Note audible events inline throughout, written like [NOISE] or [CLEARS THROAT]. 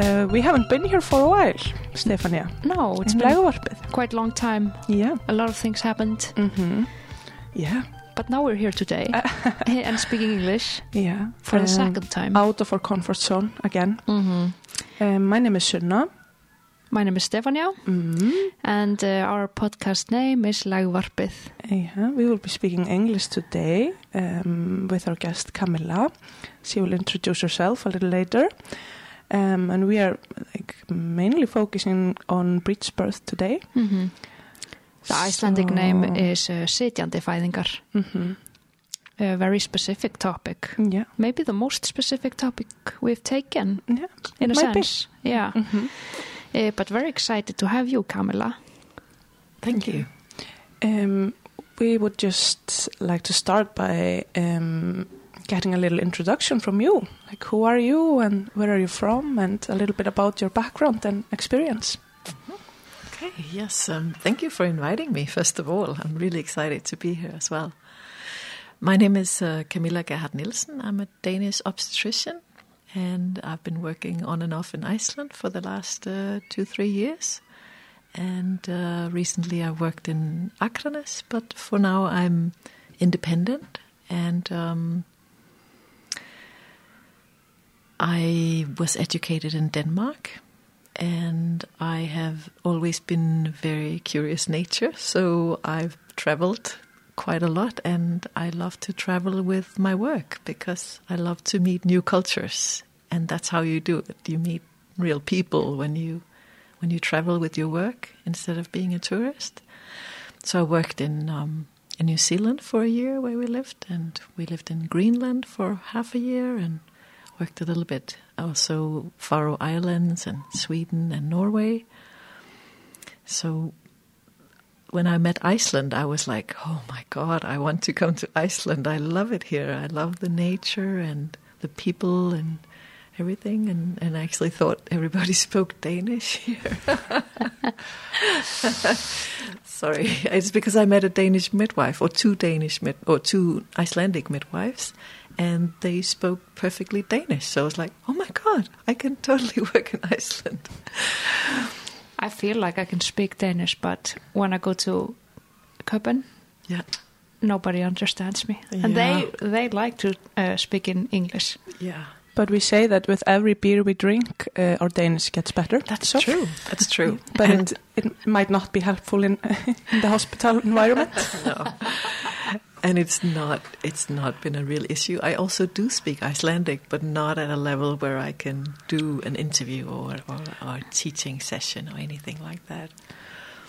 Uh, we haven't been here for a while, Stefania. No, it's in been quite a long time. Yeah. A lot of things happened, Mm-hmm. Yeah. but now we're here today [LAUGHS] [LAUGHS] and speaking English Yeah. for the Um, second time. Out of our comfort zone again. Mhm. Um, my name is Sunna. My name is Stefania, Mm. and uh, our podcast name is Legvarpið. Yeah, we will be speaking English today um, with our guest Kamilla. She will introduce herself a little later. Um, and we are like mainly focusing on breech birth today. Mhm. The Icelandic So- name is uh, sitjandi fæðingar. Mhm. A very specific topic. Yeah, Maybe the most specific topic we've taken, yeah. in a Might be. sense. Yeah. Mhm. Uh, but very excited to have you, Kamilla. Thank you. Um, we would just like to start by um, getting a little introduction from you. Like, who are you and where are you from, and a little bit about your background and experience. Okay, yes, um, thank you for inviting me, first of all. I'm really excited to be here as well. My name is uh, Kamilla Gerhard Nielsen. I'm a Danish obstetrician, and I've been working on and off in Iceland for the last uh, two, three years. And uh, recently I worked in Akranes, but for now I'm independent and um, I was educated in Denmark and I have always been very curious nature, so I've traveled quite a lot and I love to travel with my work because I love to meet new cultures and that's how you do it. You meet real people when you when you travel with your work instead of being a tourist. So I worked in um, in New Zealand for a year where we lived, and we lived in Greenland for half a year, and worked a little bit also Faroe Islands and Sweden and Norway. So when I met Iceland, I was like, oh my God, I want to come to Iceland. I love it here. I love the nature and the people and everything. And, and I actually thought everybody [LAUGHS] spoke Danish here. [LAUGHS] Sorry, it's because I met a Danish midwife or two Danish mid or two Icelandic midwives, and they spoke perfectly Danish. So I was like, oh my god, I can totally [LAUGHS] work in Iceland. I feel like I can speak Danish, but when I go to Copenhagen, Yeah, nobody understands me, and they they like to uh, speak in English. yeah, But we say that with every beer we drink, uh, our Danish gets better. that's So- true. That's true. [LAUGHS] But it, it might not be helpful in, [LAUGHS] in the hospital environment. no. And it's not it's not been a real issue. I also do speak Icelandic, but not at a level where I can do an interview or or, or a teaching session or anything like that.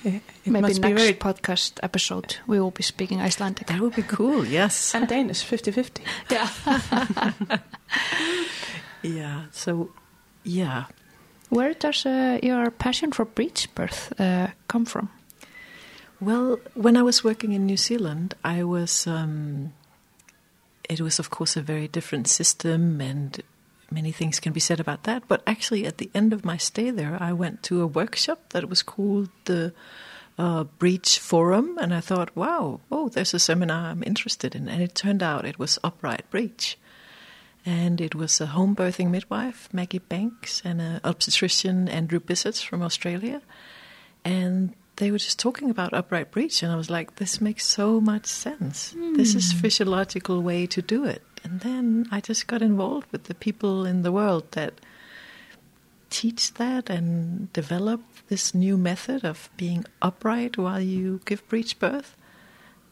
it it Maybe must be next very podcast episode we will be speaking Icelandic. That would be cool. Yes. [LAUGHS] and Danish 50-50. Yeah. [LAUGHS] Yeah. So, yeah. Where does uh, your passion for breech birth uh, come from? Well, when I was working in New Zealand, I was. Um, it was, of course, a very different system, and many things can be said about that. But actually, at the end of my stay there, I went to a workshop that was called the uh, Breech Forum, and I thought, wow, oh, there's a seminar I'm interested in. And it turned out it was upright Breech. And it was a home birthing midwife, Maggie Banks, and an obstetrician, Andrew Bisits from Australia. And they were just talking about upright breech, and I was like, this makes so much sense. This is hmm. physiological way to do it. And then I just got involved with the people in the world that teach that and develop this new method of being upright while you give breech birth.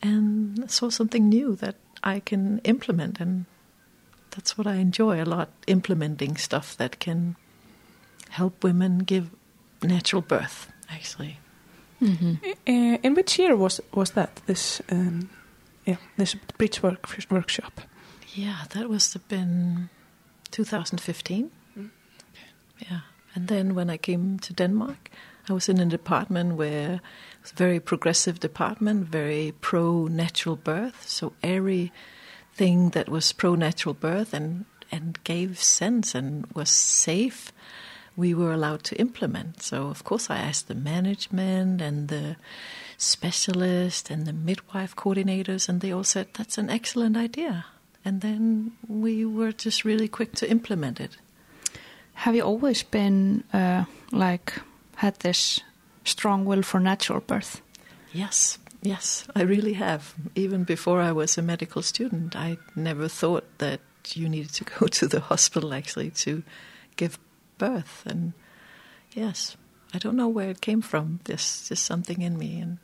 And saw something new that I can implement, and that's what I enjoy a lot implementing stuff that can help women give natural birth, actually. Mm-hmm. Uh, in which year was was that this um, yeah this breech work workshop? Yeah, that must have been 2015. Yeah. And then when I came to Denmark, I was in a department where it was a very progressive department, very pro natural birth. So everything that was pro natural birth and, and gave sense and was safe, we were allowed to implement. So, of course, I asked the management and the specialist and the midwife coordinators, and they all said, That's an excellent idea. And then we were just really quick to implement it. have you always been uh, like had this strong will for natural birth? Yes, yes, I really have. Even before I was a medical student, I never thought that you needed to go [LAUGHS] to the hospital actually to give birth. And yes, I don't know where it came from. There's just something in me, and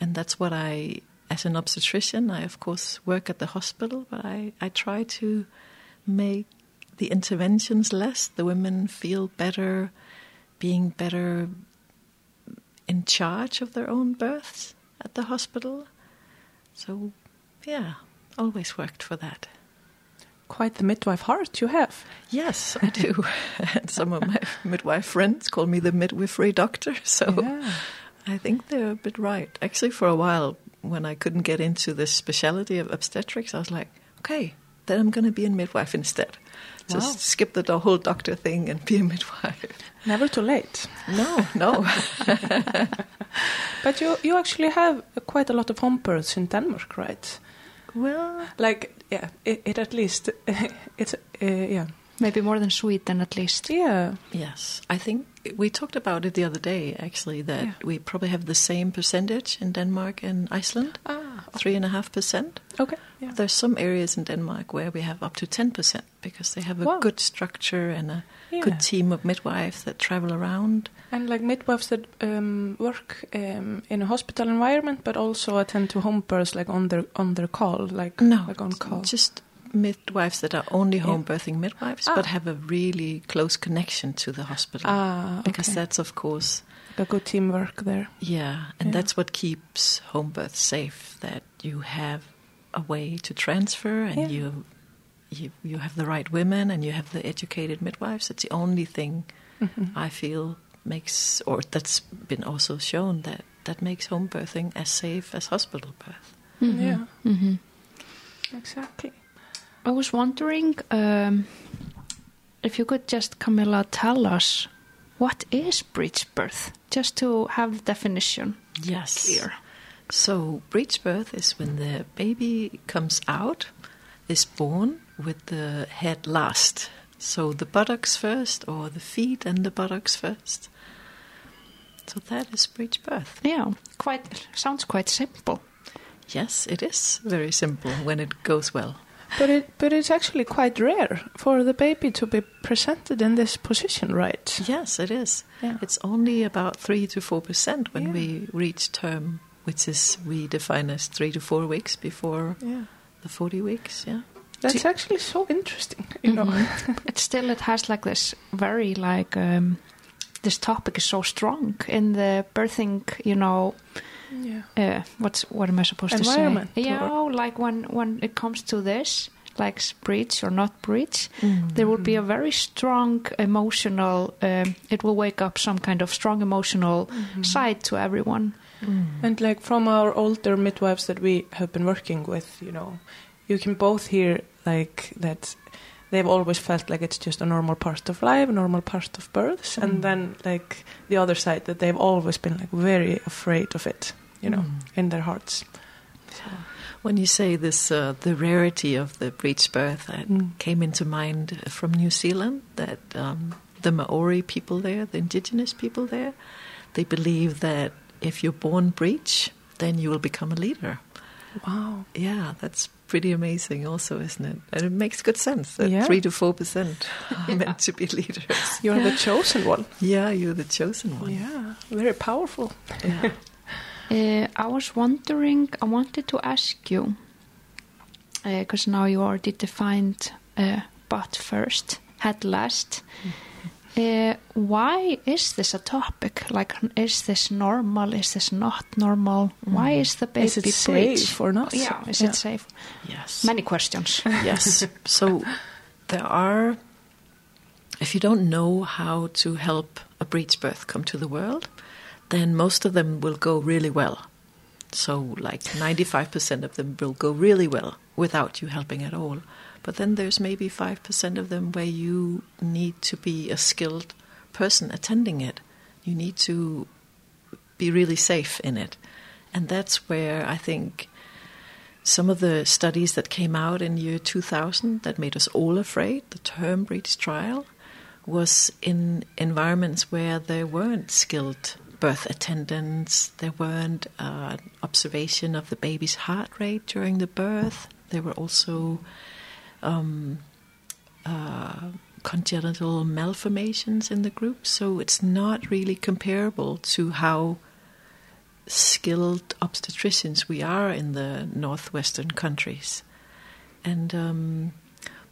and that's what I, as an obstetrician, I of course work at the hospital, but I I try to make the interventions less. The women feel better, being better in charge of their own births at the hospital. So, yeah, always worked for that. Quite the midwife heart you have. Yes, [LAUGHS] I do. and some of my [LAUGHS] midwife friends call me the midwifery doctor. So Yeah. I think they're a bit right. Actually, for a while, when I couldn't get into the specialty of obstetrics, I was like, okay, then I'm going to be a midwife instead. Just Wow. skip the whole doctor thing and be a midwife. Never too late. No, no. [LAUGHS] But you you actually have quite a lot of home births in Denmark, right? Well, Like yeah, it, it at least [LAUGHS] it's uh, yeah Maybe more than Sweden, at least. yeah Yes, I think we talked about it the other day. Actually, that Yeah. we probably have the same percentage in Denmark and Iceland, ah three and a half percent. okay yeah There's some areas in Denmark where we have up to ten percent because they have a Wow. good structure and a Yeah. good team of midwives that travel around. and like midwives that um, work um, in a hospital environment but also attend to home births like on their on their call like No, like on call just midwives that are only Yeah. home birthing midwives, Ah. but have a really close connection to the hospital. ah Because that's of course a good teamwork there Yeah, and Yeah. that's what keeps home birth safe. That you have a way to transfer, and Yeah. you, you you have the right women, and you have the educated midwives. It's the only thing Mhm. I feel makes, or that's been also shown that that makes home birthing as safe as hospital birth. yeah hmm exactly I was wondering um, if you could just, Kamilla, tell us what is breech birth, just to have the definition Yes. clear. So, breech birth is when the baby comes out, is born with the head last. So, the buttocks first, or the feet and the buttocks first. So, that is breech birth. Yeah, quite sounds quite simple. Yes, it is very simple when it goes well. But it but it's actually quite rare for the baby to be presented in this position right Yes, it is. yeah It's only about 3 to 4% when Yeah. we reach term, which is we define as 3 to 4 weeks before yeah the 40 weeks. Yeah. that's actually so interesting you know [LAUGHS] But still, it has like this very like um, this topic is so strong in the birthing. You know, yeah uh, what's what am I supposed Environment, to say? Yeah, like when when it comes to this, like breech or not breech, there will be a very strong emotional. Um, it will wake up some kind of strong emotional side to everyone. And like from our older midwives that we have been working with, you know, you can both hear like that they've always felt like it's just a normal part of life, a normal part of births, Mm. and then like the other side that they've always been like very afraid of it, you know, Mm. in their hearts. When you say this, uh, the rarity of the breech birth, that Mm. came into mind from New Zealand. That um, the Maori people there, the indigenous people there, they believe that if you're born breech, then you will become a leader. Wow. Yeah, that's pretty amazing, also, isn't it? And it makes good sense that Yeah. three to four percent are [LAUGHS] meant to be leaders. You're the chosen one. Yeah, you're the chosen one. Yeah, very powerful. Yeah. [LAUGHS] Uh, I was wondering, I wanted to ask you, because now you already defined uh, butt first, head last. Uh, why is this a topic? Like, is this normal? Is this not normal? Why is the baby Is it safe or not? Yeah, is Yeah. it safe? Yes. Many questions. [LAUGHS] yes. So there are, if you don't know how to help a breech birth come to the world, then most of them will go really well. So, like 95% of them will go really well without you helping at all. But then there's maybe 5% of them where you need to be a skilled person attending it. You need to be really safe in it. And that's where I think some of the studies that came out in year 2000 that made us all afraid, the term breech trial, was in environments where there weren't skilled birth attendants, there weren't uh, observation of the baby's heart rate during the birth. There were also um, uh, congenital malformations in the group, so it's not really comparable to how skilled obstetricians we are in the northwestern countries. And um,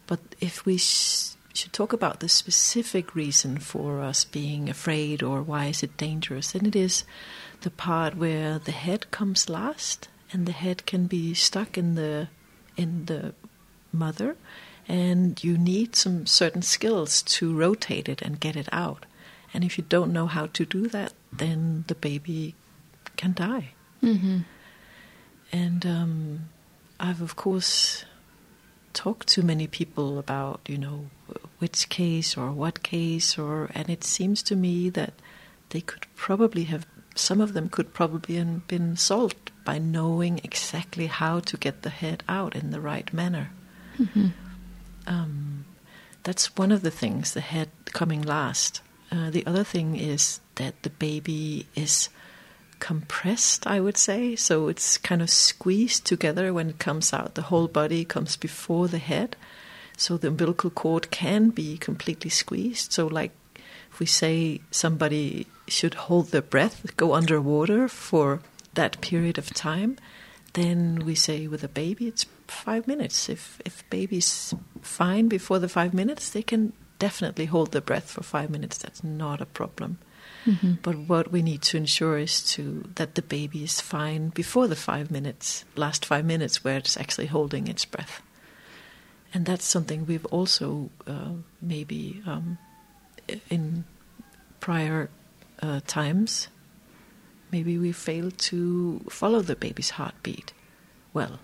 but if we sh- should talk about the specific reason for us being afraid or why is it dangerous, then it is the part where the head comes last, and the head can be stuck in the in the mother, and you need some certain skills to rotate it and get it out. And if you don't know how to do that, then the baby can die. Mm-hmm. And um, I've, of course, talked to many people about, you know, which case or what case, or and it seems to me that they could probably have, some of them could probably have been solved by knowing exactly how to get the head out in the right manner. Mm-hmm. Um, that's one of the things, the head coming last. Uh, the other thing is that the baby is compressed, I would say. So it's kind of squeezed together when it comes out. The whole body comes before the head. So the umbilical cord can be completely squeezed. So, like if we say somebody should hold their breath, go underwater for that period of time, then we say with a baby it's five minutes. If if baby's fine before the five minutes, they can definitely hold their breath for five minutes. That's not a problem. Mm-hmm. But what we need to ensure is to that the baby is fine before the five minutes, last five minutes, where it's actually holding its breath. And that's something we've also uh, maybe um, in prior uh, times, maybe we fail to follow the baby's heartbeat well.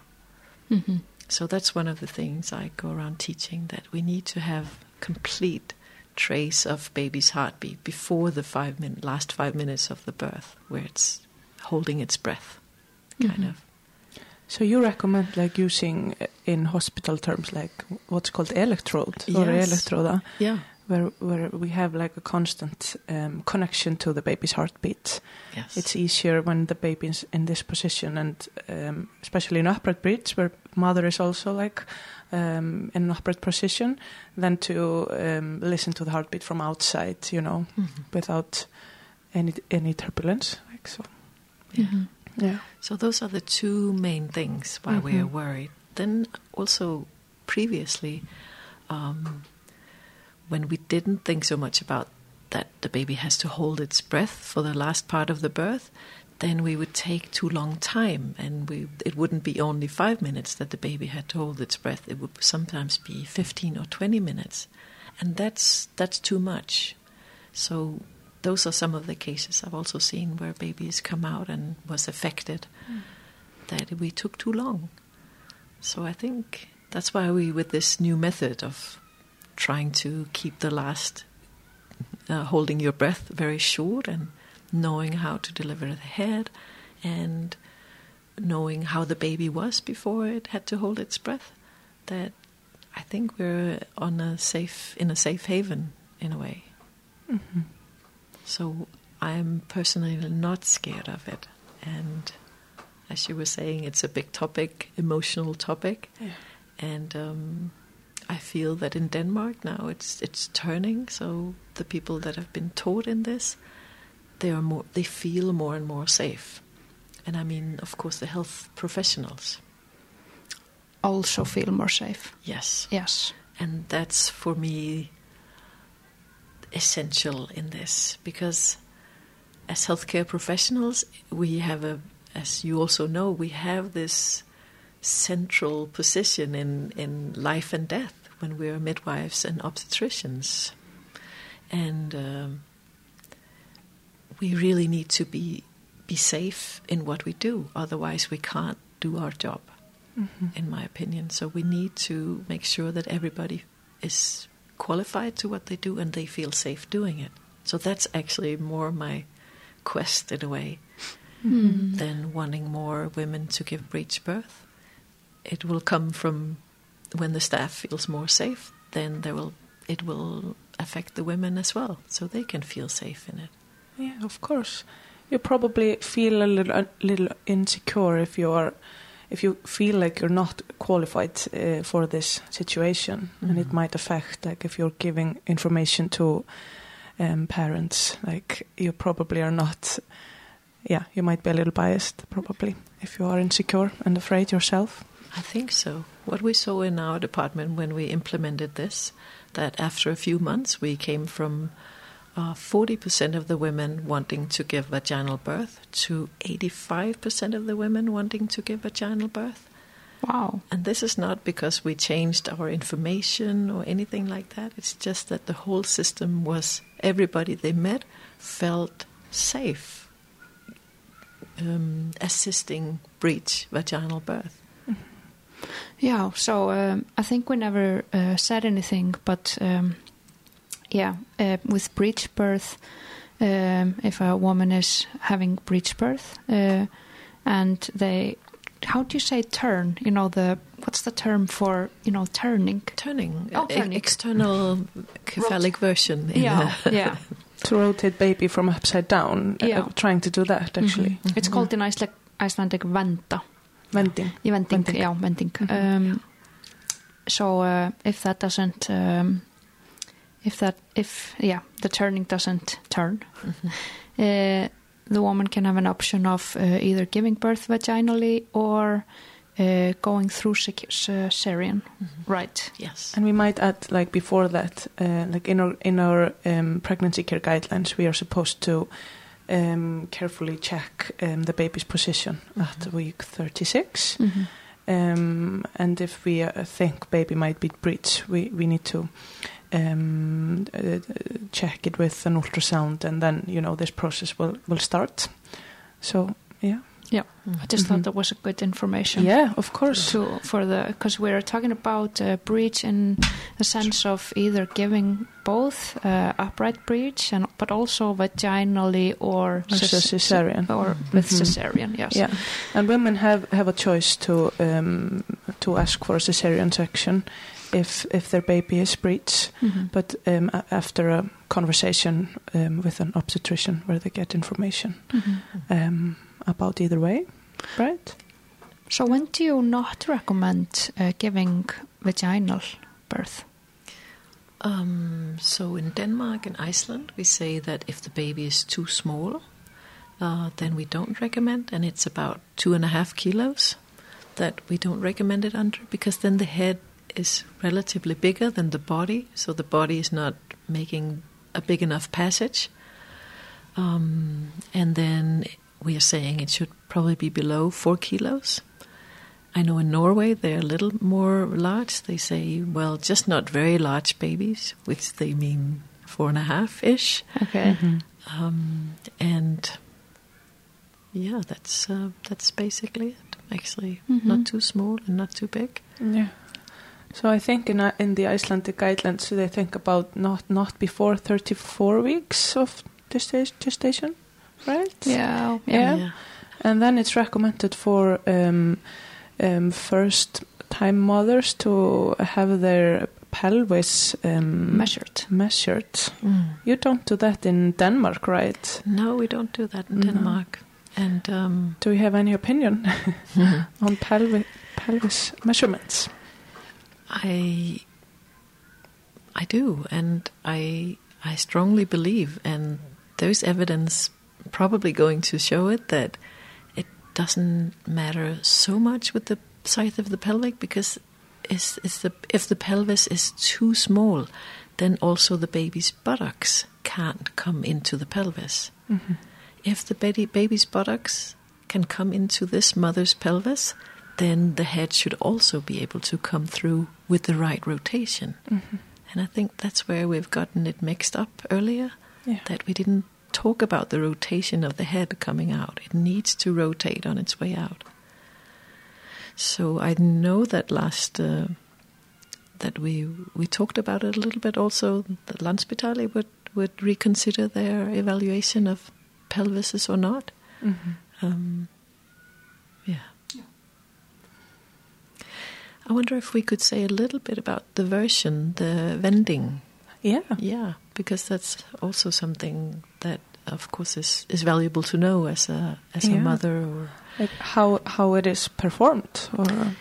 Mm-hmm. So that's one of the things I go around teaching that we need to have complete trace of baby's heartbeat before the five min- last five minutes of the birth, where it's holding its breath, kind Mhm. of. So you recommend like using uh, in hospital terms like what's called electrode or Yes. electroda, Yeah. Where where we have like a constant um, connection to the baby's heartbeat. Yes. It's easier when the baby is in this position, and um, especially in upright breech, where mother is also like um, in an upright position, than to um, listen to the heartbeat from outside, you know, Mhm. without any any turbulence. Like so, Yeah. Mhm. yeah. So those are the two main things why we are Mhm. worried. Then also previously, um, when we didn't think so much about that the baby has to hold its breath for the last part of the birth, then we would take too long time, and we it wouldn't be only five minutes that the baby had to hold its breath. It would sometimes be fifteen or twenty minutes, and that's that's too much. So those are some of the cases I've also seen where babies come out and was affected hmm. that we took too long. So I think that's why we, with this new method of trying to keep the last uh, holding your breath very short and knowing how to deliver the head and knowing how the baby was before it had to hold its breath, that I think we're on a safe in a safe haven in a way. Mhm. So I'm personally not scared of it. And as you were saying, it's a big topic, emotional topic. Yeah. And um, I feel that in Denmark now it's it's turning. So the people that have been taught in this, they are more, they feel more and more safe. And I mean, of course, the health professionals. Also feel more safe. Yes. Yes. And that's for me essential in this because as healthcare professionals, we have a, as you also know, we have this central position in, in life and death when we are midwives and obstetricians. And um, we really need to be, be safe in what we do, otherwise, we can't do our job Mhm. in my opinion. So we need to make sure that everybody is qualified to what they do and they feel safe doing it. So that's actually more my quest in a way Mm. than wanting more women to give breech birth. It will come from when the staff feels more safe, then there will it will affect the women as well, so they can feel safe in it. Yeah, of course. You probably feel a little, a little insecure if you are, if you feel like you're not qualified uh, for this situation, and it Mhm. might affect like if you're giving information to um, parents, like you probably are not. Yeah, you might be a little biased, probably, if you are insecure and afraid yourself. I think so. What we saw in our department when we implemented this, that after a few months we came from uh, 40% of the women wanting to give vaginal birth to 85% of the women wanting to give vaginal birth. Wow. And this is not because we changed our information or anything like that. It's just that the whole system was, everybody they met felt safe um, assisting breech vaginal birth. Yeah, so um, I think we never uh, said anything, but um, yeah, uh, with breech birth, um, if a woman is having breech birth uh, and they, how do you say turn? You know, the what's the term for, you know, turning? Turning, Oh, e- turning. external cephalic version. Yeah, [LAUGHS] yeah. To rotate baby from upside down, uh, Yeah. trying to do that actually. Mhm. It's called in Icelandic, Icelandic vanta. Venting. Yeah, venting. Venting. Yeah, venting. Mhm. Um, so uh, if that doesn't, um, if that, if yeah, the turning doesn't turn, Mhm. [LAUGHS] uh, the woman can have an option of uh, either giving birth vaginally or uh, going through ce- cesarean. Mhm. Right. Yes. And we might add, like before that, uh, like in our in our um, pregnancy care guidelines, we are supposed to um, carefully check um, the baby's position at Mhm. week 36. Mhm. Um, and if we uh, think baby might be breech, we, we need to um, uh, check it with an ultrasound, and then you know this process will will start. So yeah, I just thought that was a good information. yeah, of course. to for the because we're talking about uh, breech in the sense of either giving both uh, upright breech and but also vaginally or Versus cesarean. or with Mhm. cesarean yes Yeah, and women have, have a choice to um, to ask for a cesarean section if if their baby is breech, Mhm. but um, a- after a conversation um, with an obstetrician where they get information Mhm. um, about either way, right? so when do you not recommend uh, giving vaginal birth Um, so in Denmark and Iceland, we say that if the baby is too small, uh, then we don't recommend, and it's about two and a half kilos that we don't recommend it under because then the head is relatively bigger than the body, so the body is not making a big enough passage. Um, and then we are saying it should probably be below four kilos. I know in Norway they're a little more large. They say, well, just not very large babies, which they mean four and a half ish. okay Um, and yeah, that's uh, that's basically it. Actually, Mhm. not too small and not too big. Yeah. So I think in uh, in the Icelandic guidelines they think about not not before 34 weeks of gestation, right? yeah Yeah. And then it's recommended for um, um, first time mothers to have their pelvis um, measured measured. Mm. You don't do that in Denmark, right? No, we don't do that in No. Denmark. And um, Do you have any opinion [LAUGHS] [LAUGHS] on pelvi- pelvis measurements? I I do, and I I strongly believe, and there's evidence probably going to show it that it doesn't matter so much with the size of the pelvic because is is the if the pelvis is too small, then also the baby's buttocks can't come into the pelvis. Mhm. If the baby, baby's buttocks can come into this mother's pelvis, then the head should also be able to come through with the right rotation. Mhm. And I think that's where we've gotten it mixed up earlier Yeah. that we didn't talk about the rotation of the head coming out. It needs to rotate on its way out. So I know that last uh, that we we talked about it a little bit. Also, that Landspitali would would reconsider their evaluation of pelvises or not. Mhm. Um, yeah. I wonder if we could say a little bit about the version, the vending Yeah. Yeah, because that's also something that, of course, is, is valuable to know as a as a mother or Like how how it is performed or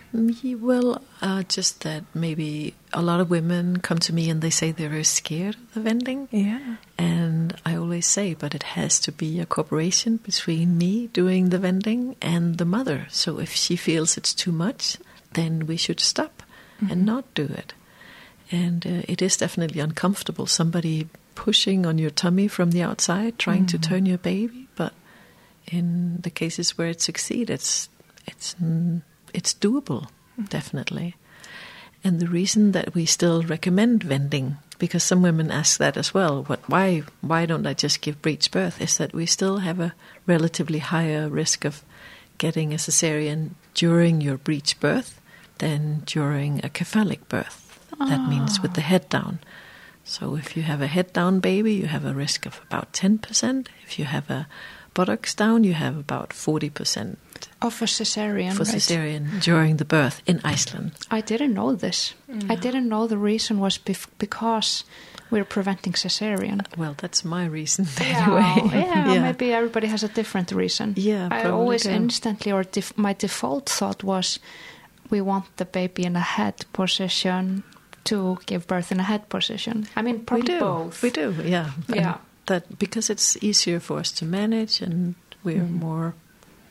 well, uh, just that maybe a lot of women come to me and they say they're very scared of the vending. yeah. And I always say, but it has to be a cooperation between me doing the vending and the mother. So if she feels it's too much, then we should stop and not do it. And uh, it is definitely uncomfortable. Somebody pushing on your tummy from the outside, trying to mm-hmm. turn your baby. But in the cases where it succeeds, it's it's mm, it's doable, mm-hmm. definitely. And the reason that we still recommend vending, because some women ask that as well, what why why don't I just give breech birth? Is that we still have a relatively higher risk of getting a cesarean during your breech birth than during a cephalic birth. That means with the ah. head down. So if you have a head down baby, you have a risk of about ten percent. If you have a buttocks down, you have about forty percent oh, Of a cesarean. for right? cesarean during the birth in Iceland. I didn't know this. I mm. didn't know the reason was bef- because we're preventing cesarean. Well, that's my reason [LAUGHS] Yeah, anyway. [LAUGHS] yeah, maybe everybody has a different reason. Yeah, I always do. instantly, or def- my default thought was, we want the baby in a head position to give birth in a head position. I mean, we do. both. We do, yeah. And Yeah. That because it's easier for us to manage, and we're more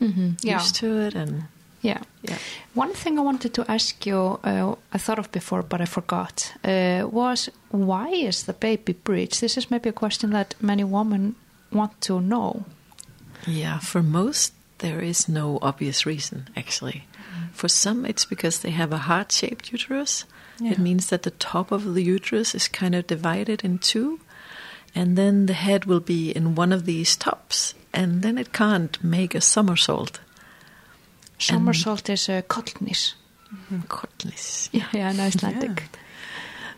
Mhm, Yeah, used to it, and yeah. yeah. One thing I wanted to ask you, uh, I thought of before, but I forgot, uh, was why is the baby breech? This is maybe a question that many women want to know. Yeah, for most, there is no obvious reason, actually. For some, it's because they have a heart shaped uterus. Yeah. It means that the top of the uterus is kind of divided in two, and then the head will be in one of these tops, and then it can't make a somersault. Somersault is a kollhnís. Cotlis. Yeah, yeah, in Icelandic.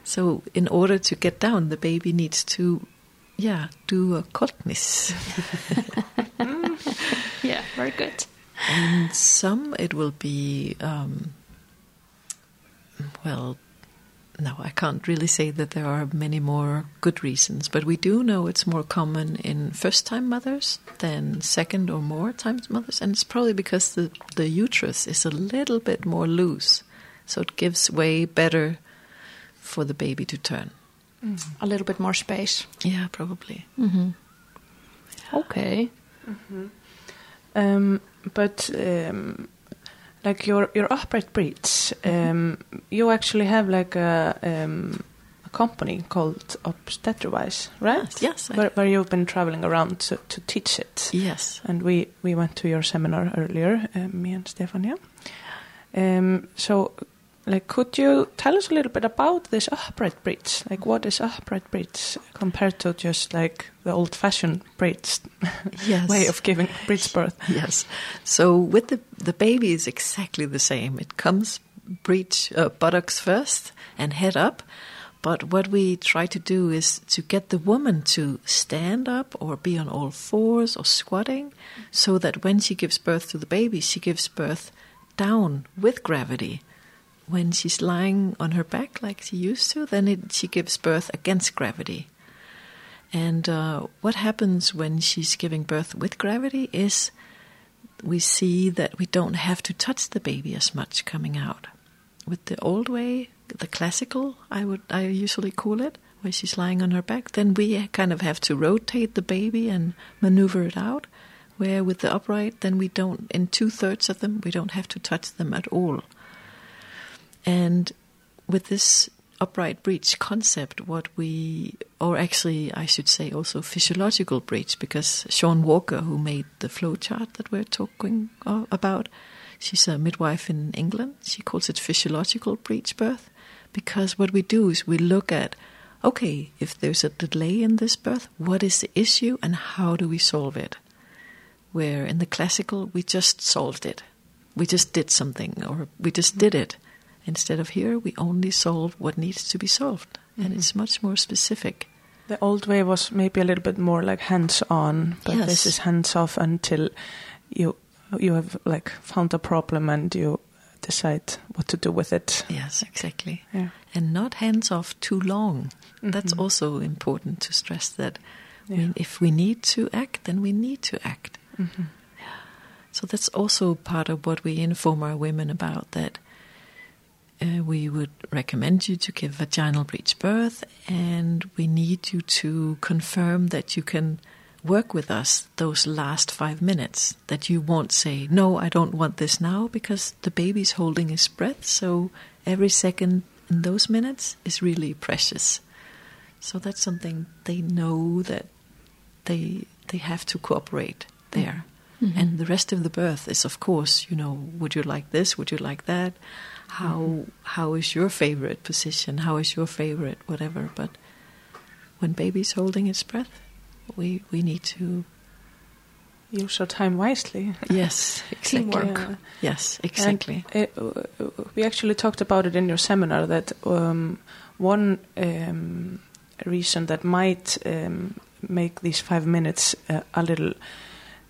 So, in order to get down, the baby needs to, yeah, do a cotnis. [LAUGHS] Yeah, very good. And some it will be, um, well, no, I can't really say that there are many more good reasons, but we do know it's more common in first time mothers than second or more times mothers, and it's probably because the, the uterus is a little bit more loose, so it gives way better for the baby to turn. A little bit more space. Yeah, probably. Okay. Um, but um, like your your upright breech, um, you actually have like a, um, a company called Obstetriwise, right? Yes, I- where, where you've been traveling around to, to teach it. Yes. And we, we went to your seminar earlier, uh, me and Stefania. Um, so, like, could you tell us a little bit about this upright breech? Like, what is upright breech compared to just like the old-fashioned breeds [LAUGHS] Yes. way of giving breech birth? Yes. So with the the baby is exactly the same. It comes breech uh, buttocks first and head up. But what we try to do is to get the woman to stand up or be on all fours or squatting so that when she gives birth to the baby, she gives birth down with gravity. When she's lying on her back like she used to, then it, she gives birth against gravity. And uh, what happens when she's giving birth with gravity is we see that we don't have to touch the baby as much coming out. With the old way, the classical, I would I usually call it, where she's lying on her back, then we kind of have to rotate the baby and maneuver it out. Where with the upright, then we don't, in two thirds of them, we don't have to touch them at all. And with this upright breech concept, what we, or actually, I should say also physiological breech, because Shawn Walker, who made the flow chart that we're talking about, she's a midwife in England. She calls it physiological breech birth, because what we do is we look at, okay, if there's a delay in this birth, what is the issue and how do we solve it? Where in the classical, we just solved it. We just did something, or we just did it. Instead of here, we only solve what needs to be solved, and it's much more specific. The old way was maybe a little bit more like hands-on, but Yes. this is hands-off until you you have like found a problem and you decide what to do with it. Yes, exactly. Yeah. And not hands off too long. That's Mhm. also important to stress that Yeah. we, if we need to act, then we need to act. Mhm. So that's also part of what we inform our women about that uh, we would recommend you to give vaginal breech birth and we need you to confirm that you can work with us those last five minutes, that you won't say, No, I don't want this now, because the baby's holding his breath, so every second in those minutes is really precious. So that's something they know that they they have to cooperate there. Mhm. And the rest of the birth is, of course, you know, would you like this? Would you like that? How how is your favorite position? How is your favorite whatever? But when baby's holding its breath, we we need to Use your time wisely. yes [LAUGHS] exactly. Yeah. yes exactly It, uh, we actually talked about it in your seminar that um, one um, reason that might um, make these five minutes uh, a little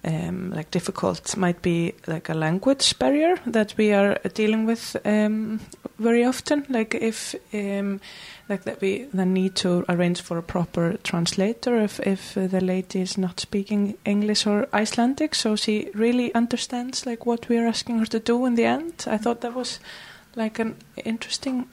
um, like difficult might be like a language barrier that we are dealing with um, very often. Like if um, like that we then need to arrange for a proper translator if if uh, the lady is not speaking English or Icelandic, so she really understands like what we are asking her to do in the end. I thought that was like an interesting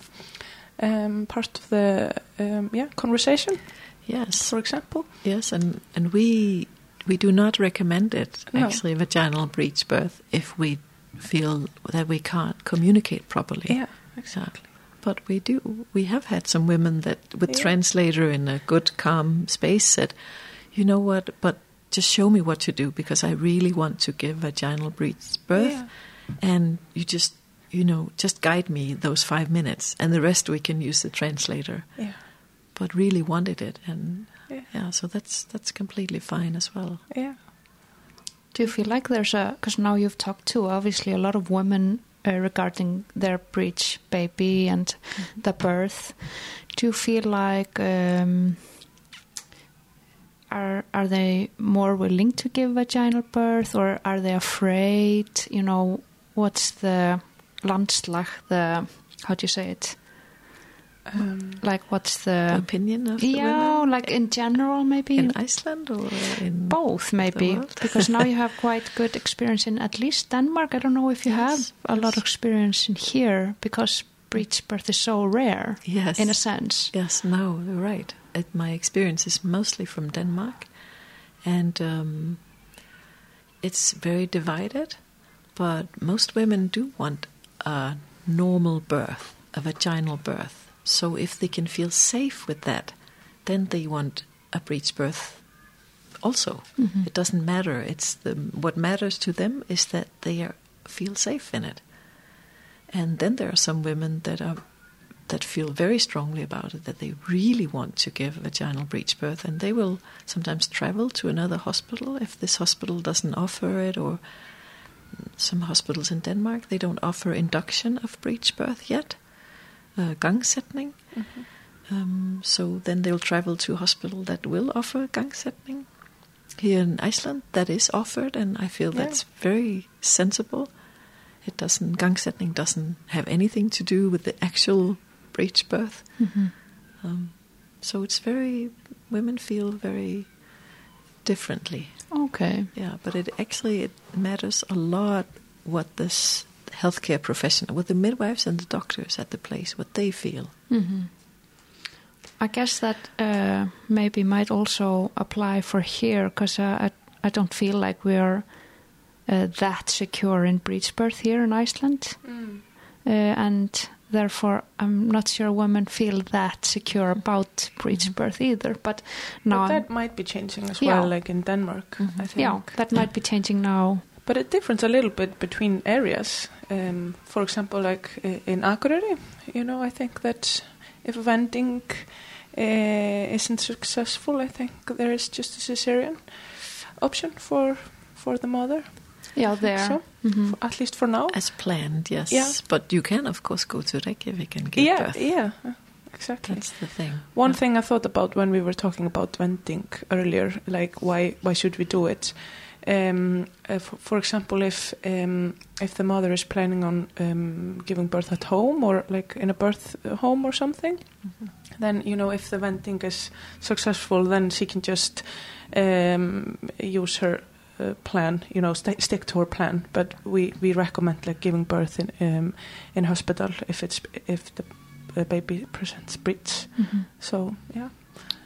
um, part of the um, yeah conversation, yes for example. yes and and we we do not recommend it No. actually vaginal breech birth if we feel that we can't communicate properly Yeah, exactly. But we do. We have had some women that, with Yeah. translator in a good, calm space, said, "You know what? But just show me what to do because I really want to give vaginal breech birth, Yeah. and you just, you know, just guide me those five minutes, and the rest we can use the translator." Yeah. But really wanted it, and Yeah. yeah, so that's that's completely fine as well. Yeah. Do you feel like there's a because now you've talked to obviously a lot of women uh, regarding their breech baby and the birth. Do you feel like um, are are they more willing to give vaginal birth or are they afraid? You know, what's the landslag? The how do you say it? Um, Like what's The opinion of the yeah, women like in general maybe in Iceland or in both maybe [LAUGHS] because now you have quite good experience in at least Denmark. I don't know if you Yes, have a lot of experience in here because breech birth is so rare yes in a sense. Yes, no, you're right. It, my experience is mostly from Denmark, and um, it's very divided. But most women do want a normal birth, a vaginal birth. So if they can feel safe with that, then they want a breech birth. Also, Mhm. it doesn't matter. It's the what matters to them is that they are, feel safe in it. And then there are some women that are that feel very strongly about it, that they really want to give a vaginal breech birth, and they will sometimes travel to another hospital if this hospital doesn't offer it, or some hospitals in Denmark they don't offer induction of breech birth yet, uh, gangsætning. Um, so then they'll travel to a hospital that will offer gangsætning. Here in Iceland, that is offered, and I feel Yeah. that's very sensible. It doesn't gangsætning doesn't have anything to do with the actual breech birth. Mhm. Um, so it's very women feel very differently. Okay. Yeah, but it actually it matters a lot what this healthcare professional, what the midwives and the doctors at the place, what they feel. hmm I guess that uh, maybe might also apply for here because uh, I I don't feel like we're uh, that secure in breech birth here in Iceland, uh, and therefore I'm not sure women feel that secure about breech birth either. But now, but I'm- that might be changing as Yeah. well, like in Denmark, Mhm. I think. yeah, that might be changing now. But it differs a little bit between areas. Um, for example, like uh, in Akureyri, you know, I think that if vending uh, isn't successful, I think there is just a cesarean option for for the mother, Yeah, there. so. Mhm. for, at least for now. As planned, yes. Yeah. But you can of course go to Reykjavik and give Yeah, birth. yeah, exactly. That's the thing. One Yeah. thing I thought about when we were talking about venting earlier, like why why should we do it? Um, uh, for, for example, if um, if the mother is planning on um, giving birth at home or like in a birth home or something, then you know if the vending is successful, then she can just um, use her uh, plan, you know, st- stick to her plan. But we, we recommend like giving birth in um, in hospital if it's if the, the baby presents breech. Mhm. So yeah,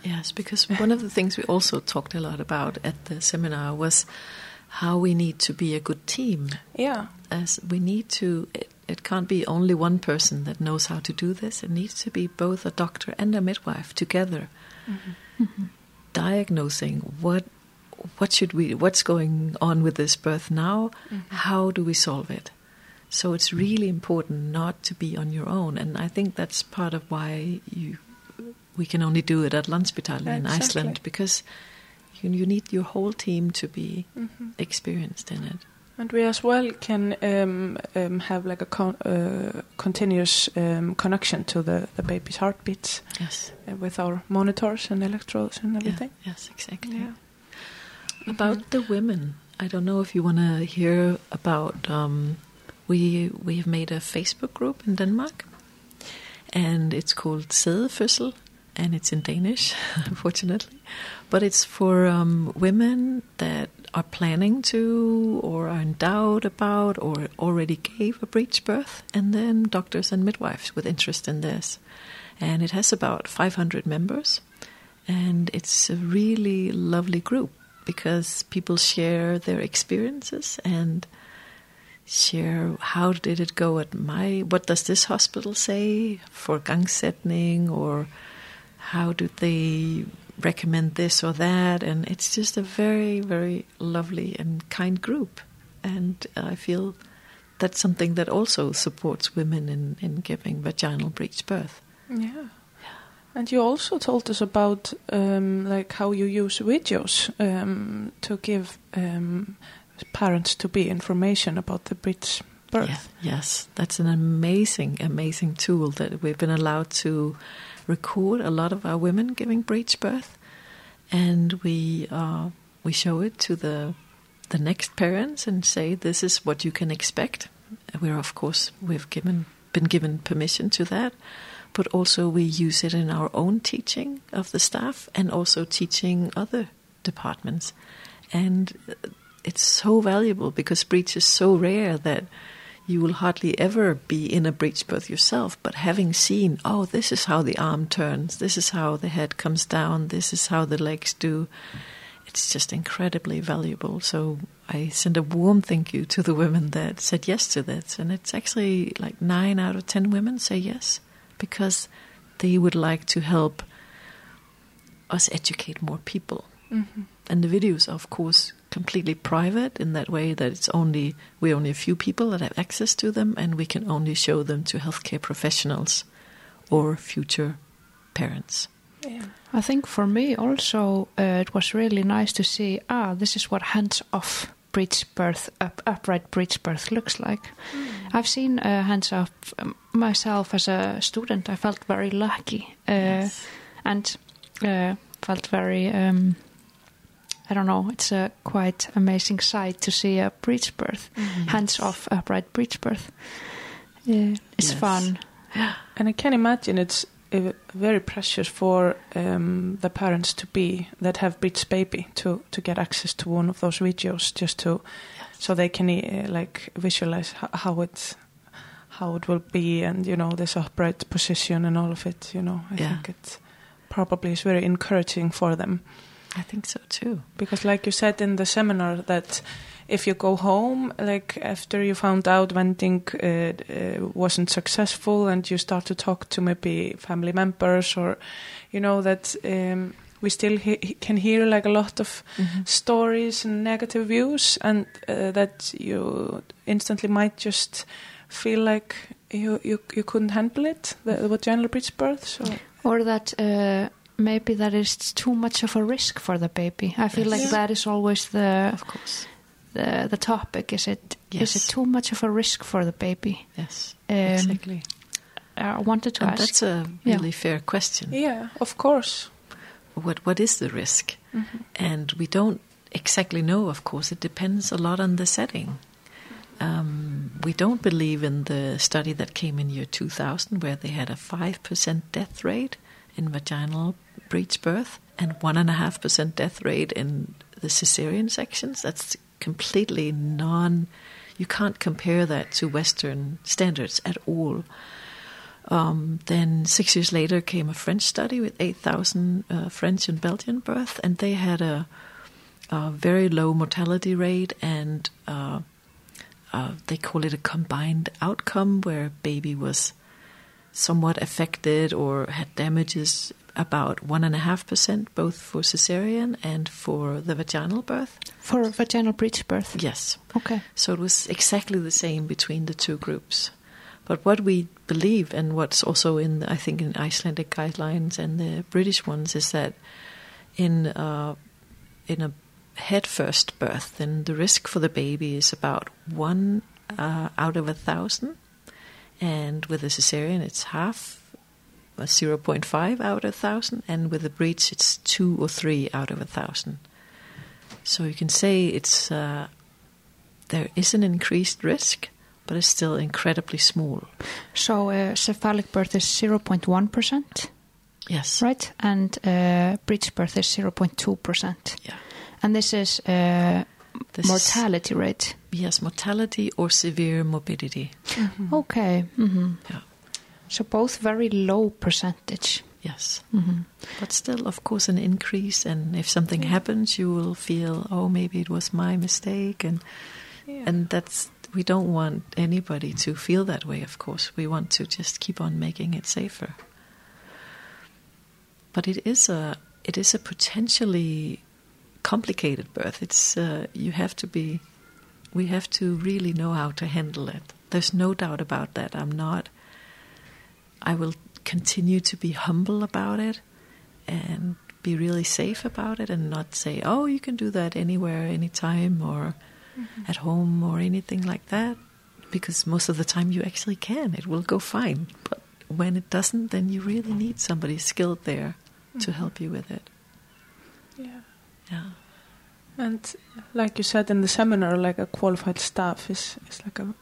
Yes, because one of the things we also talked a lot about at the seminar was how we need to be a good team. yeah, As we need to, it, it can't be only one person that knows how to do this. It needs to be both a doctor and a midwife together, mm-hmm. Mm-hmm. diagnosing what what should we, what's going on with this birth now, mm-hmm. how do we solve it. So it's really important not to be on your own, and I think that's part of why you we can only do it at Landspitali in Exactly. Iceland because you, you need your whole team to be Mm-hmm. experienced in it. and we as well can um, um, have like a con- uh, continuous um, connection to the the baby's heartbeats Yes. uh, with our monitors and electrodes and Yeah, everything. yes, exactly. Yeah. About the women, I don't know if you want to hear about. Um, we we have made a Facebook group in Denmark, and it's called Sædefødsel, and it's in Danish, [LAUGHS] unfortunately, but it's for um, women that are planning to, or are in doubt about, or already gave a breech birth, and then doctors and midwives with interest in this, and it has about 500 members and it's a really lovely group because people share their experiences and share how did it go at my what does this hospital say for gangsetning or how do they recommend this or that and it's just a very very lovely and kind group and i feel that's something that also supports women in, in giving vaginal breech birth Yeah. And you also told us about um, like how you use videos um, to give um, parents to be information about the breech birth. Yeah, yes, that's an amazing, amazing tool that we've been allowed to record a lot of our women giving breech birth, and we uh, we show it to the the next parents and say this is what you can expect. We're of course we've given been given permission to that, but also we use it in our own teaching of the staff and also teaching other departments, and it's so valuable because breech is so rare that you will hardly ever be in a breech birth yourself, but having seen, oh, this is how the arm turns, this is how the head comes down, this is how the legs do, it's just incredibly valuable. So I send a warm thank you to the women that said yes to this. And it's actually like nine out of ten women say yes because they would like to help us educate more people. Mhm. And the videos are, of course, completely private in that way that it's only we only a few people that have access to them, and we can only show them to healthcare professionals or future parents. Yeah. I think for me also uh, it was really nice to see ah this is what hands off breech birth up, upright breech birth looks like. I've seen uh, hands off um, myself as a student. I felt very lucky uh, and uh, felt very um, I don't know. It's a quite amazing sight to see a breech birth, hands off upright breech birth. Yeah, it's Yes. fun. [GASPS] And I can imagine it's uh, very precious for um, the parents to be that have breech baby to to get access to one of those videos just to so they can uh, like visualize ho- how it how it will be and you know this upright position and all of it you know I Yeah. think it probably is very encouraging for them I think so too. because like you said in the seminar that if you go home like after you found out vending uh, uh, wasn't successful and you start to talk to maybe family members or you know that um, we still he- can hear like a lot of stories and negative views and uh, that you instantly might just feel like you you, you couldn't handle it the, the vaginal breech birth so or that uh, maybe that is too much of a risk for the baby. I feel Yes. like Yeah. that is always the Of course. the, the topic. Is it is Yes. it too much of a risk for the baby? Yes. Um, exactly. I wanted to And ask. that's a Yeah. really fair question. yeah of course What what is the risk? Mhm. And we don't exactly know, of course. It depends a lot on the setting. Um, we don't believe in the study that came in year 2000, where they had a 5% death rate in vaginal breech birth and 1.5% death rate in the cesarean sections. That's completely non, you can't compare that to Western standards at all. Um, then six years later came a French study with 8,000 uh, French and Belgian births, and they had a, a very low mortality rate, and uh, uh, they call it a combined outcome, where baby was somewhat affected or had damages about 1.5%, both for cesarean and for the vaginal birth. For vaginal breech birth? Yes. Okay. So it was exactly the same between the two groups. But what we believe, and what's also in, I think, in Icelandic guidelines and the British ones, is that in uh, in a head first birth, then the risk for the baby is about one uh, out of a thousand, and with a cesarean, it's half. 0.5 out of a thousand, and with a breech, it's two or three out of a thousand. So you can say it's uh, there is an increased risk, but it's still incredibly small. So uh, cephalic birth is 0.1%? Yes. Right? And uh, breech birth is 0.2%. Yeah. And this is uh, This mortality rate? Yes, mortality or severe morbidity. Mm-hmm. Okay. Mm-hmm. Yeah. So both very low percentage. Yes. Mm-hmm. But still, of course, an increase. And if something happens, you will feel, oh, maybe it was my mistake. And, Yeah. and that's, we don't want anybody to feel that way, of course. We want to just keep on making it safer. But it is a, it is a potentially complicated birth. It's, uh, you have to be, we have to really know how to handle it. There's no doubt about that. I'm not, I will continue to be humble about it and be really safe about it and not say, oh, you can do that anywhere, anytime, or mm-hmm. at home, or anything like that. Because most of the time you actually can. It will go fine. But when it doesn't, then you really need somebody skilled there to mm-hmm. help you with it. Yeah. Yeah. And like you said in the seminar, like a qualified staff is, is like a, a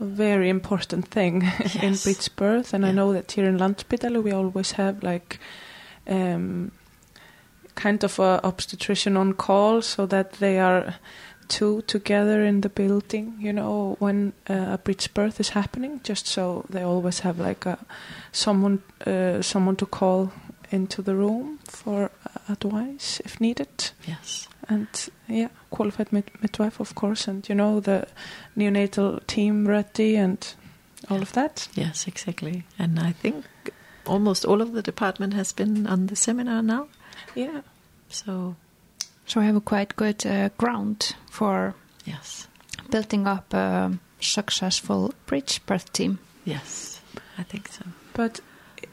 very important thing [LAUGHS] in Yes. breech birth. And I know that here in Landspitalu we always have like um, kind of a obstetrician on call so that they are two together in the building, you know, when uh, a breech birth is happening, just so they always have like a someone uh, someone to call into the room for uh, advice if needed Yes. And yeah, qualified mid- midwife, of course, and you know the neonatal team ready and all of that. Yes, exactly. And I think almost all of the department has been on the seminar now. Yeah, So, So I have a quite good uh, ground for yes. building up a successful breech birth team. Yes, I think so. but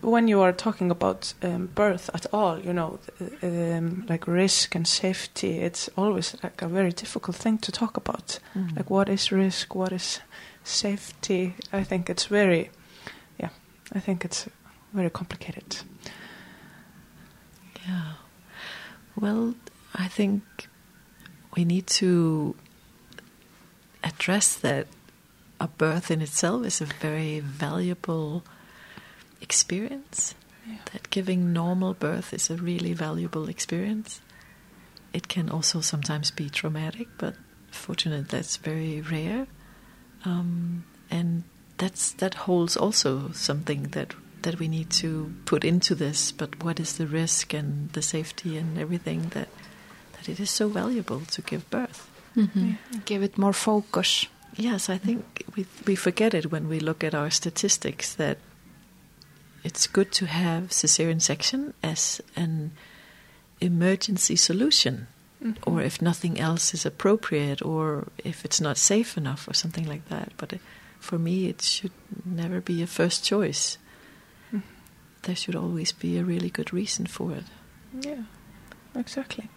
when you are talking about um, birth at all, you know, um, like risk and safety, it's always like a very difficult thing to talk about. Mm. Like, what is risk? What is safety? I think it's very, yeah, I think it's very complicated. Yeah. Well, I think we need to address that a birth in itself is a very valuable experience. Yeah. That giving normal birth is a really valuable experience. It can also sometimes be traumatic, but fortunately, that's very rare. Um, and that's that holds also something that that we need to put into this. But what is the risk and the safety and everything that that it is so valuable to give birth? Mm-hmm. Give it more focus. Yes, I think we we forget it when we look at our statistics that it's good to have cesarean section as an emergency solution, Mhm. or if nothing else is appropriate, or if it's not safe enough, or something like that. But uh, for me, it should never be a first choice. Mhm. There should always be a really good reason for it. Yeah, exactly.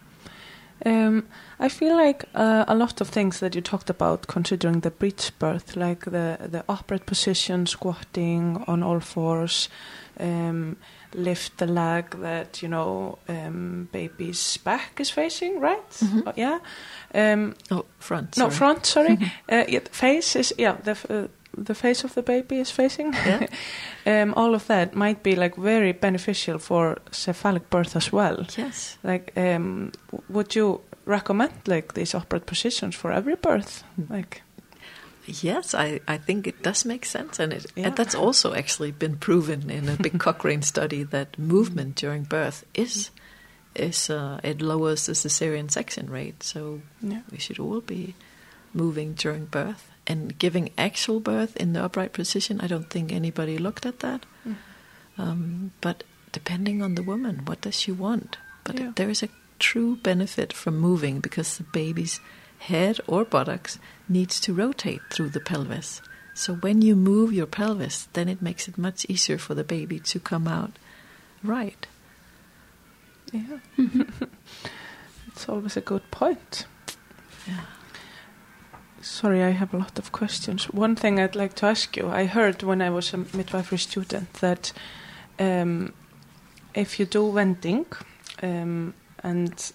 Um, I feel like uh, a lot of things that you talked about, considering the breech birth, like the the upright position, squatting on all fours, um, lift the leg that you know um, baby's back is facing, right? Mhm. Uh, yeah. Um, Oh, front. no, front. Sorry. [LAUGHS] uh, yeah, face is yeah the uh, the face of the baby is facing. Yeah. [LAUGHS] um, all of that might be like very beneficial for cephalic birth as well. Yes. Like, um, would you recommend like these upright positions for every birth? Like, Yes, I, I think it does make sense, and it Yeah. and that's also actually been proven in a big [LAUGHS] Cochrane study that movement during birth is is uh, it lowers the cesarean section rate. So yeah, we should all be moving during birth and giving actual birth in the upright position. I don't think anybody looked at that, Mm. um, but depending on the woman, what does she want? But Yeah. there is a true benefit from moving because the baby's head or buttocks needs to rotate through the pelvis. So when you move your pelvis, then it makes it much easier for the baby to come out right. yeah. [LAUGHS] it's always a good point. Yeah. Sorry, I have a lot of questions. One thing I'd like to ask you: I heard when I was a midwifery student that um, if you do vending, um, and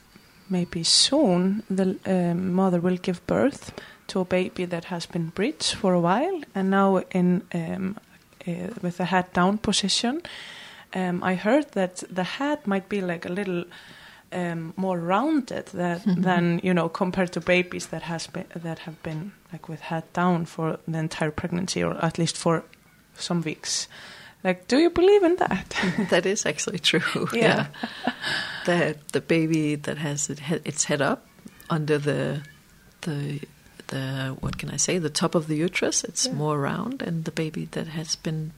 maybe soon the um, mother will give birth to a baby that has been breech for a while, and now in um, uh, with a head down position. Um, I heard that the head might be like a little um, more rounded that, [LAUGHS] Mhm. than you know compared to babies that has been that have been like with head down for the entire pregnancy or at least for some weeks. Like, do you believe in that? [LAUGHS] that is actually true. [LAUGHS] Yeah. that the baby that has it its head up under the the the what can I say the top of the uterus, it's Yeah. more round, and the baby that has been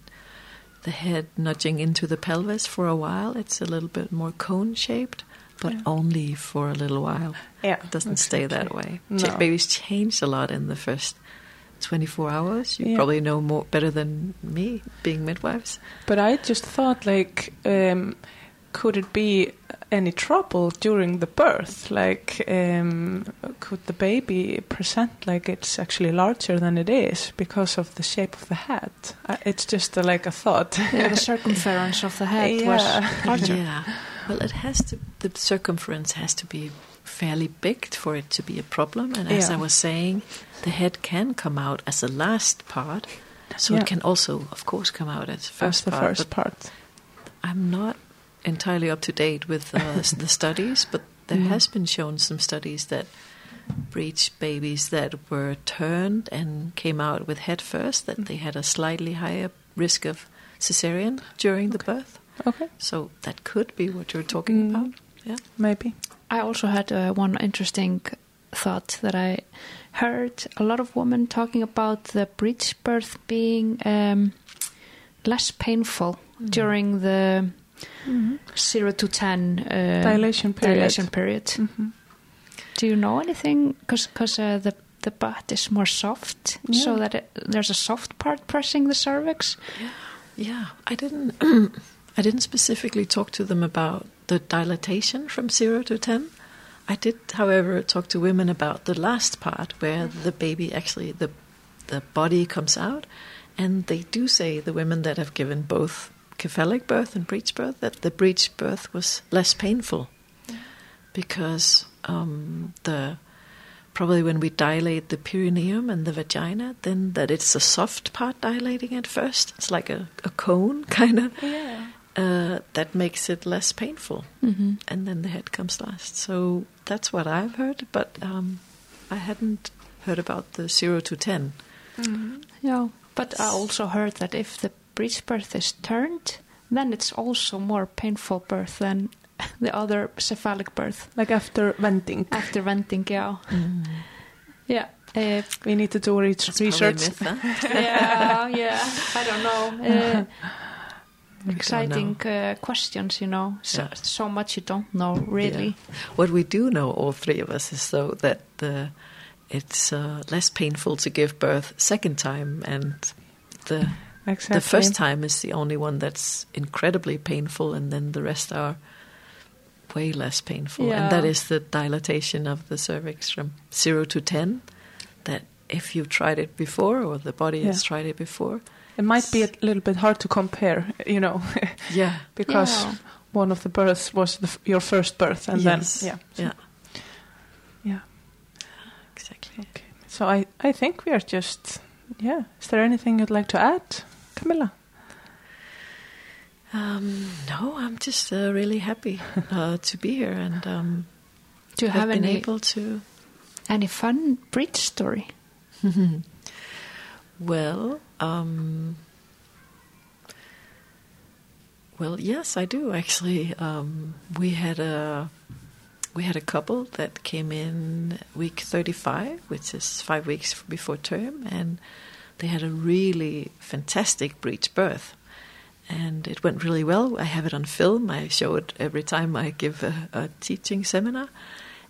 the head nudging into the pelvis for a while, it's a little bit more cone shaped, but Yeah. only for a little while. yeah, It doesn't stay that exactly. way. Ch- No. babies change a lot in the first. 24 hours. You Yeah. probably know more better than me, being midwives. But I just thought, like, um, could it be any trouble during the birth? Like, um, could the baby present like it's actually larger than it is because of the shape of the head? Uh, it's just uh, like a thought. Yeah, the [LAUGHS] circumference of the head Yeah. was larger. Yeah. Well, it has to. The circumference has to be fairly big for it to be a problem. And as Yeah. I was saying, the head can come out as a last part, so Yeah. it can also, of course, come out as first the part. first part. I'm not entirely up to date with uh, [LAUGHS] the studies, but there Mm. has been shown some studies that breech babies that were turned and came out with head first, that they had a slightly higher risk of cesarean during the birth. Okay, So that could be what you're talking Mm. about. Yeah. maybe. I also had uh, one interesting thought that I heard a lot of women talking about the breech birth being um, less painful Mm. during the zero to ten uh, Dilation period. dilation period. Mhm. Do you know anything? Because uh, the the butt is more soft, so that it, there's a soft part pressing the cervix. Yeah, Yeah, I didn't. [CLEARS THROAT] I didn't specifically talk to them about the dilatation from zero to ten. I did, however, talk to women about the last part where the baby actually the the body comes out, and they do say the women that have given both cephalic birth and breech birth that the breech birth was less painful because um, the probably when we dilate the perineum and the vagina, then that it's a soft part dilating at first. It's like a, a cone, [LAUGHS] kind of. Yeah. Uh, that makes it less painful, Mm-hmm. and then the head comes last. So that's what I've heard, but um, I hadn't heard about the zero to ten. Mhm. Yeah, but I also heard that if the breech birth is turned, then it's also more painful birth than [LAUGHS] the other cephalic birth Like after vending. after vending. Yeah, yeah, uh, We need to do re- That's probably a research. myth, huh? [LAUGHS] yeah, yeah. I don't know. [LAUGHS] Uh, We don't exciting uh, questions, you know. So, Yeah. so much you don't know, really. What we do know, all three of us, is though that the it's uh, less painful to give birth second time, and the Exactly. the first time is the only one that's incredibly painful, and then the rest are way less painful, Yeah. and that is the dilatation of the cervix from zero to ten. That if you've tried it before, or the body has tried it before, It might be a little bit hard to compare, you know, [LAUGHS] yeah, because Yeah. one of the births was the your first birth, and Yes. then yeah, so- yeah, yeah. exactly. Okay. So I, I think we are just yeah. Is there anything you'd like to add, Kamilla? Um, no, I'm just uh, really happy [LAUGHS] uh, to be here, and um, Do you have have been any able to. any fun breech story? [LAUGHS] well, um, well, yes, I do actually. Um, we had a we had a couple that came in week thirty-five, which is five weeks before term, and they had a really fantastic breech birth, and it went really well. I have it on film. I show it every time I give a, a teaching seminar,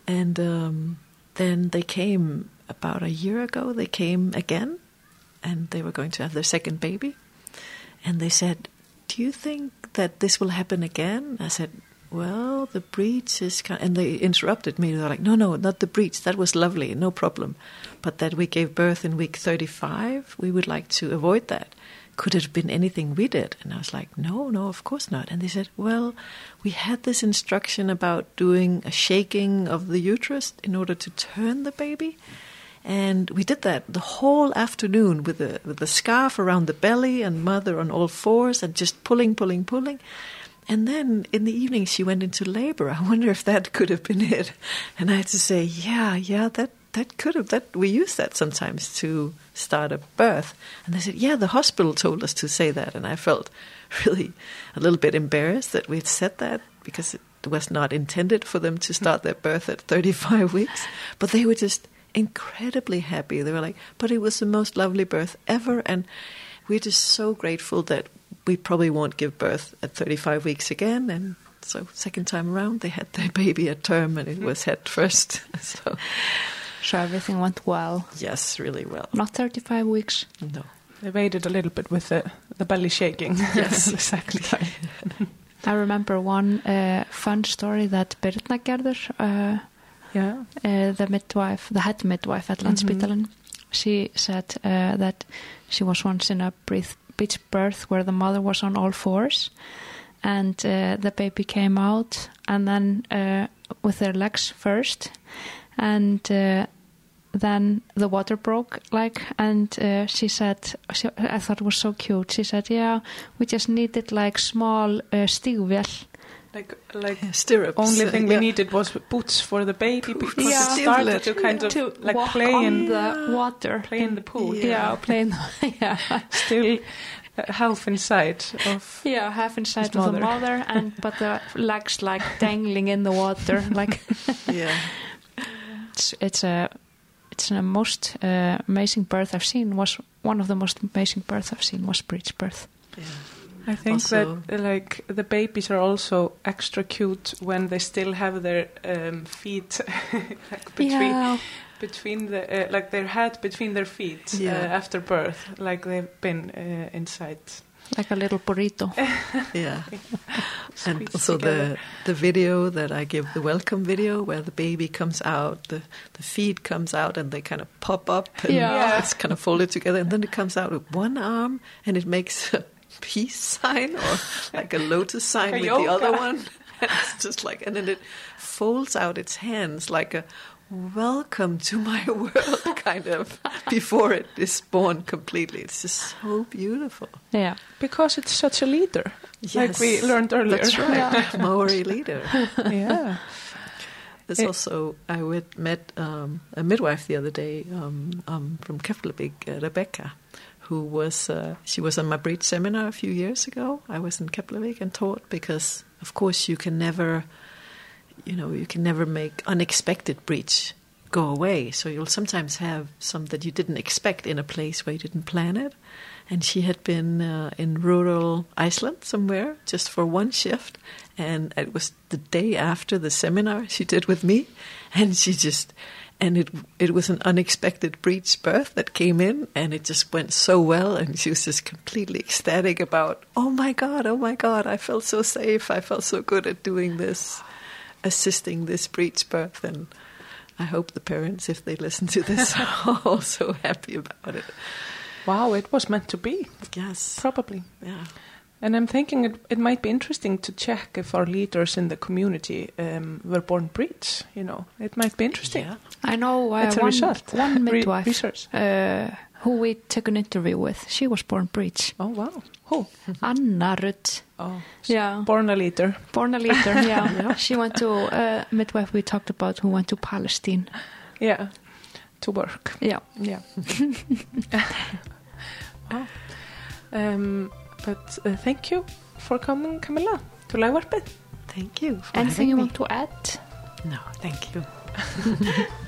and um, then they came about a year ago. They came again, and they were going to have their second baby, and they said, "Do you think that this will happen again?" I said. Well, the breech is kind and they interrupted me. They're like, "No, no, not the breech. That was lovely, no problem. But that we gave birth in week 35, we would like to avoid that. Could it have been anything we did?" And I was like, "No, no, of course not." And they said, "Well, we had this instruction about doing a shaking of the uterus in order to turn the baby." And we did that the whole afternoon with the with the scarf around the belly and mother on all fours and just pulling, pulling, pulling. And then in the evening she went into labor. [LAUGHS] I wonder if that could have been it. And I had to say, yeah, yeah, that that could have that we use that sometimes to start a birth. And they said, yeah, the hospital told us to say that. And I felt [LAUGHS] really a little bit embarrassed that we'd said that because it was not intended for them to start their birth at 35 weeks. But they were just incredibly happy. They were like, but it was the most lovely birth ever. And we're just so grateful that we probably won't give birth at 35 weeks again. And so, second time around, they had their [LAUGHS] baby at term and it was head first. [LAUGHS] So, So everything went well. yes, really well. Not 35 weeks. No. They waited a little bit with the the belly shaking. [LAUGHS] Yes, the second time. I remember one uh, fun story that Birna Gerður, uh, Yeah. uh, the midwife, the head midwife at Landspítalen, she said uh, that she was once in a breath, breech birth where the mother was on all fours and uh, the baby came out and then uh, with their legs first and uh, then the water broke like and uh, she said she, I thought it was so cute. She said yeah we just needed like small uh, Like like Stirrups. only uh, thing we yeah. needed was boots for the baby because Yeah. it started to kind of to like play in the water play in the pool. Yeah. yeah, play in the, [LAUGHS] yeah [LAUGHS] Still uh, half inside of Yeah, half inside of the mother. and but the legs like dangling in the water. [LAUGHS] Like Yeah. it's it's a it's a most uh, amazing birth I've seen. Was one of the most amazing births I've seen was breech birth. yeah. I think Also- that uh, like the babies are also extra cute when they still have their um, feet [LAUGHS] like between yeah, between the uh, like their head between their feet Yeah. uh, after birth, like they've been uh, inside. like a little burrito. [LAUGHS] Yeah. and Squeezed also together. the the video that I give the welcome video where the baby comes out, the the feet comes out and they kind of pop up and Yeah. it's kind of folded together and then it comes out with one arm and it makes a peace [LAUGHS] sign or like a lotus sign with the other one. And [LAUGHS] it's just like and then it folds out its hands like a welcome to my [LAUGHS] world kind of before it is born completely. It's just so beautiful. Yeah, Because it's such a leader, like we learned earlier. That's right. Maori leader. yeah. There's It- also I met um, a midwife the other day um, um, from Keflavik, uh, Rebecca, who was uh, she was on my breech seminar a few years ago. I was in Keflavik and taught because, of course, you can never, you know, you can never make unexpected breech go away. So you'll sometimes have some that you didn't expect in a place where you didn't plan it. And she had been uh, in rural Iceland somewhere just for one shift, and it was the day after the seminar she did with me, and she just and it it was an unexpected breech birth that came in and it just went so well and she was just completely ecstatic about oh my god oh my god i felt so safe i felt so good at doing this assisting this breech birth, and I hope the parents, if they listen to this, [LAUGHS] are also happy about it. Wow, it was meant to be, Yes. probably. Yeah. And I'm thinking it, it might be interesting to check if our leaders in the community um, were born breeds. You know, it might be interesting. Yeah. I know uh, It's a one, result. one Re- midwife research. uh, who we took an interview with. She was born breech. Oh wow. Who? Anna Rutt. Oh, Yeah. born a leader. Born a leader, [LAUGHS] yeah. She went to uh, midwife we talked about who went to Palestine. Yeah, to work. Yeah. Yeah. wow. [LAUGHS] Um, but uh, thank you for coming, Kamilla, to Legvarpið. Thank you. For Anything having you me. want to add? No, thank you. [LAUGHS]